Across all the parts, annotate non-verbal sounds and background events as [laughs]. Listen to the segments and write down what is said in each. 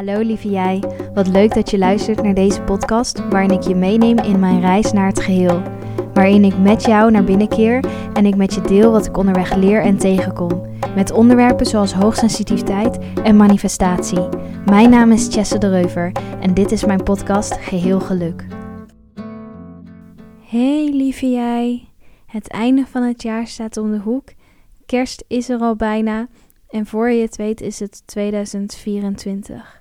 Hallo lieve jij, wat leuk dat je luistert naar deze podcast waarin ik je meeneem in mijn reis naar het geheel. Waarin ik met jou naar binnen keer en ik met je deel wat ik onderweg leer en tegenkom. Met onderwerpen zoals hoogsensitiviteit en manifestatie. Mijn naam is Chesse de Reuver en dit is mijn podcast Geheel Geluk. Hey lieve jij, het einde van het jaar staat om de hoek. Kerst is er al bijna en voor je het weet is het 2024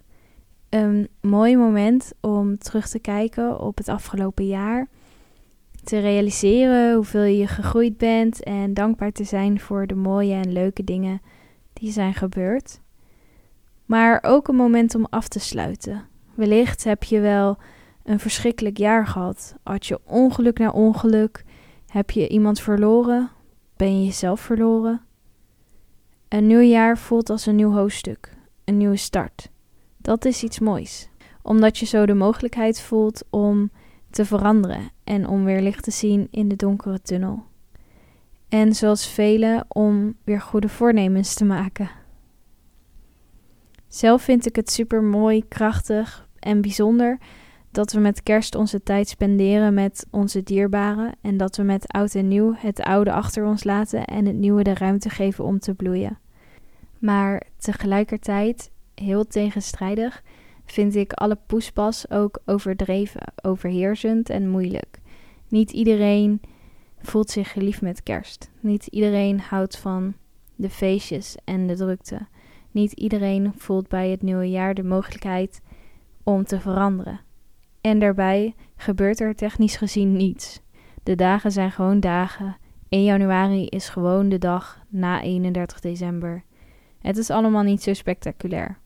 een mooi moment om terug te kijken op het afgelopen jaar. Te realiseren hoeveel je gegroeid bent en dankbaar te zijn voor de mooie en leuke dingen die zijn gebeurd. Maar ook een moment om af te sluiten. Wellicht heb je wel een verschrikkelijk jaar gehad. Had je ongeluk na ongeluk? Heb je iemand verloren? Ben je jezelf verloren? Een nieuw jaar voelt als een nieuw hoofdstuk, een nieuwe start. Dat is iets moois, omdat je zo de mogelijkheid voelt om te veranderen en om weer licht te zien in de donkere tunnel. En zoals velen om weer goede voornemens te maken. Zelf vind ik het super mooi, krachtig en bijzonder dat we met kerst onze tijd spenderen met onze dierbaren en dat we met oud en nieuw het oude achter ons laten en het nieuwe de ruimte geven om te bloeien. Maar tegelijkertijd heel tegenstrijdig, vind ik alle poespas ook overdreven, overheersend en moeilijk. Niet iedereen voelt zich geliefd met kerst. Niet iedereen houdt van de feestjes en de drukte. Niet iedereen voelt bij het nieuwe jaar de mogelijkheid om te veranderen. En daarbij gebeurt er technisch gezien niets. De dagen zijn gewoon dagen. 1 januari is gewoon de dag na 31 december. Het is allemaal niet zo spectaculair.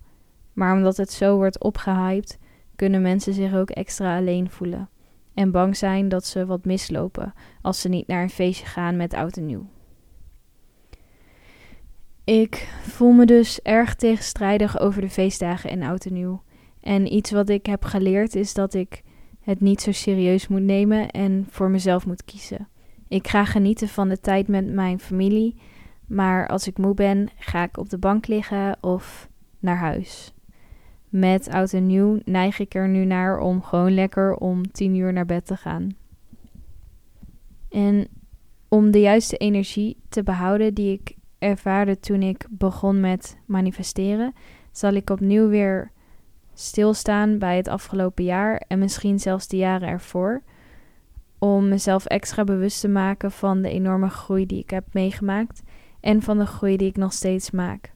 Maar omdat het zo wordt opgehyped, kunnen mensen zich ook extra alleen voelen. En bang zijn dat ze wat mislopen als ze niet naar een feestje gaan met oud en nieuw. Ik voel me dus erg tegenstrijdig over de feestdagen en oud en nieuw. En iets wat ik heb geleerd is dat ik het niet zo serieus moet nemen en voor mezelf moet kiezen. Ik ga genieten van de tijd met mijn familie, maar als ik moe ben, ga ik op de bank liggen of naar huis met oud en nieuw neig ik er nu naar om gewoon lekker om tien uur naar bed te gaan. En om de juiste energie te behouden die ik ervaarde toen ik begon met manifesteren, zal ik opnieuw weer stilstaan bij het afgelopen jaar en misschien zelfs de jaren ervoor. Om mezelf extra bewust te maken van de enorme groei die ik heb meegemaakt en van de groei die ik nog steeds maak.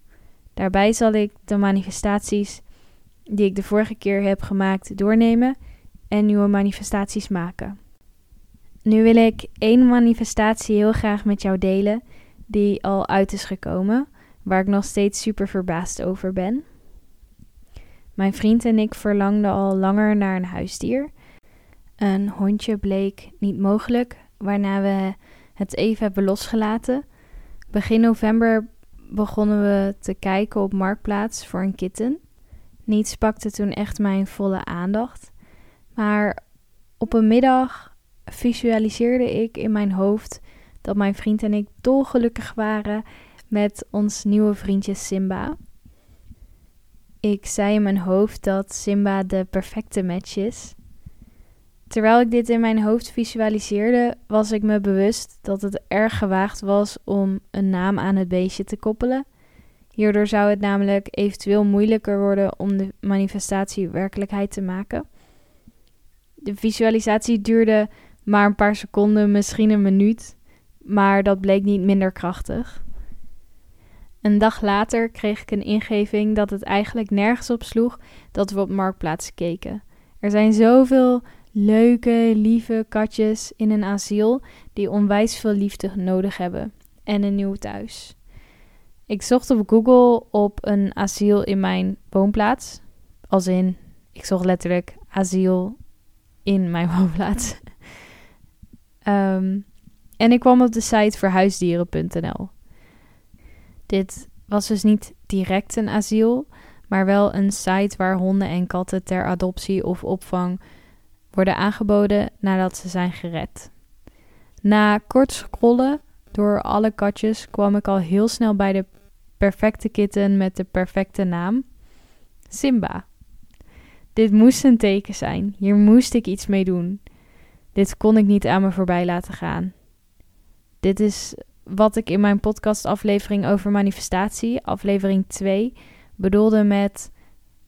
Daarbij zal ik de manifestaties die ik de vorige keer heb gemaakt doornemen en nieuwe manifestaties maken. Nu wil ik één manifestatie heel graag met jou delen die al uit is gekomen, waar ik nog steeds super verbaasd over ben. Mijn vriend en ik verlangden al langer naar een huisdier. Een hondje bleek niet mogelijk, waarna we het even hebben losgelaten. Begin november begonnen we te kijken op Marktplaats voor een kitten. Niets pakte toen echt mijn volle aandacht. Maar op een middag visualiseerde ik in mijn hoofd dat mijn vriend en ik dolgelukkig waren met ons nieuwe vriendje Simba. Ik zei in mijn hoofd dat Simba de perfecte match is. Terwijl ik dit in mijn hoofd visualiseerde, was ik me bewust dat het erg gewaagd was om een naam aan het beestje te koppelen. Hierdoor zou het namelijk eventueel moeilijker worden om de manifestatie werkelijkheid te maken. De visualisatie duurde maar een paar seconden, misschien een minuut, maar dat bleek niet minder krachtig. Een dag later kreeg ik een ingeving dat het eigenlijk nergens op sloeg dat we op marktplaats keken. Er zijn zoveel leuke, lieve katjes in een asiel die onwijs veel liefde nodig hebben en een nieuw thuis. Ik zocht op Google op een asiel in mijn woonplaats. Als in, ik zocht letterlijk asiel in mijn [laughs] woonplaats. um, en ik kwam op de site verhuisdieren.nl. Dit was dus niet direct een asiel, maar wel een site waar honden en katten ter adoptie of opvang worden aangeboden nadat ze zijn gered. Na kort scrollen door alle katjes kwam ik al heel snel bij de perfecte kitten met de perfecte naam. Simba. Dit moest een teken zijn. Hier moest ik iets mee doen. Dit kon ik niet aan me voorbij laten gaan. Dit is wat ik in mijn podcastaflevering over manifestatie, aflevering 2, bedoelde met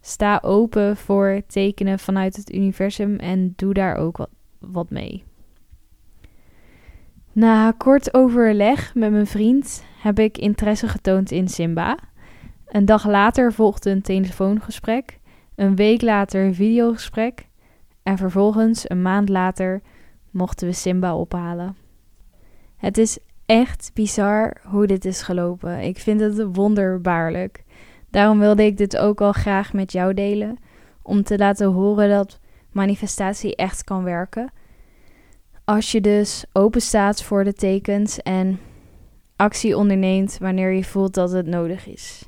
sta open voor tekenen vanuit het universum en doe daar ook wat, wat mee. Na kort overleg met mijn vriend heb ik interesse getoond in Simba. Een dag later volgde een telefoongesprek, een week later een videogesprek en vervolgens een maand later mochten we Simba ophalen. Het is echt bizar hoe dit is gelopen. Ik vind het wonderbaarlijk. Daarom wilde ik dit ook al graag met jou delen, om te laten horen dat manifestatie echt kan werken. Als je dus open staat voor de tekens en actie onderneemt wanneer je voelt dat het nodig is.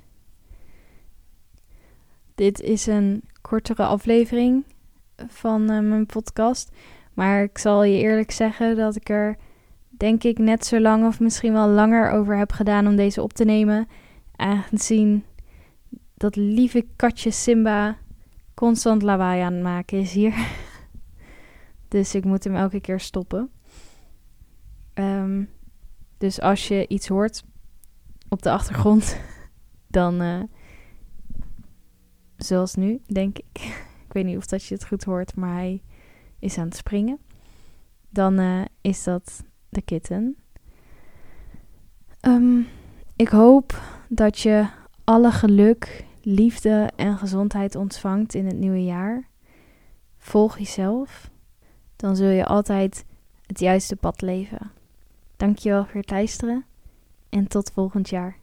Dit is een kortere aflevering van uh, mijn podcast. Maar ik zal je eerlijk zeggen dat ik er denk ik net zo lang of misschien wel langer over heb gedaan om deze op te nemen. Aangezien dat lieve katje Simba constant lawaai aan het maken is hier. [laughs] dus ik moet hem elke keer stoppen. Um, dus als je iets hoort op de achtergrond, [laughs] dan uh, zoals nu, denk ik. [laughs] ik weet niet of dat je het goed hoort, maar hij is aan het springen. Dan uh, is dat de kitten. Um, ik hoop dat je alle geluk, liefde en gezondheid ontvangt in het nieuwe jaar. Volg jezelf. Dan zul je altijd het juiste pad leven. Dankjewel voor het luisteren en tot volgend jaar.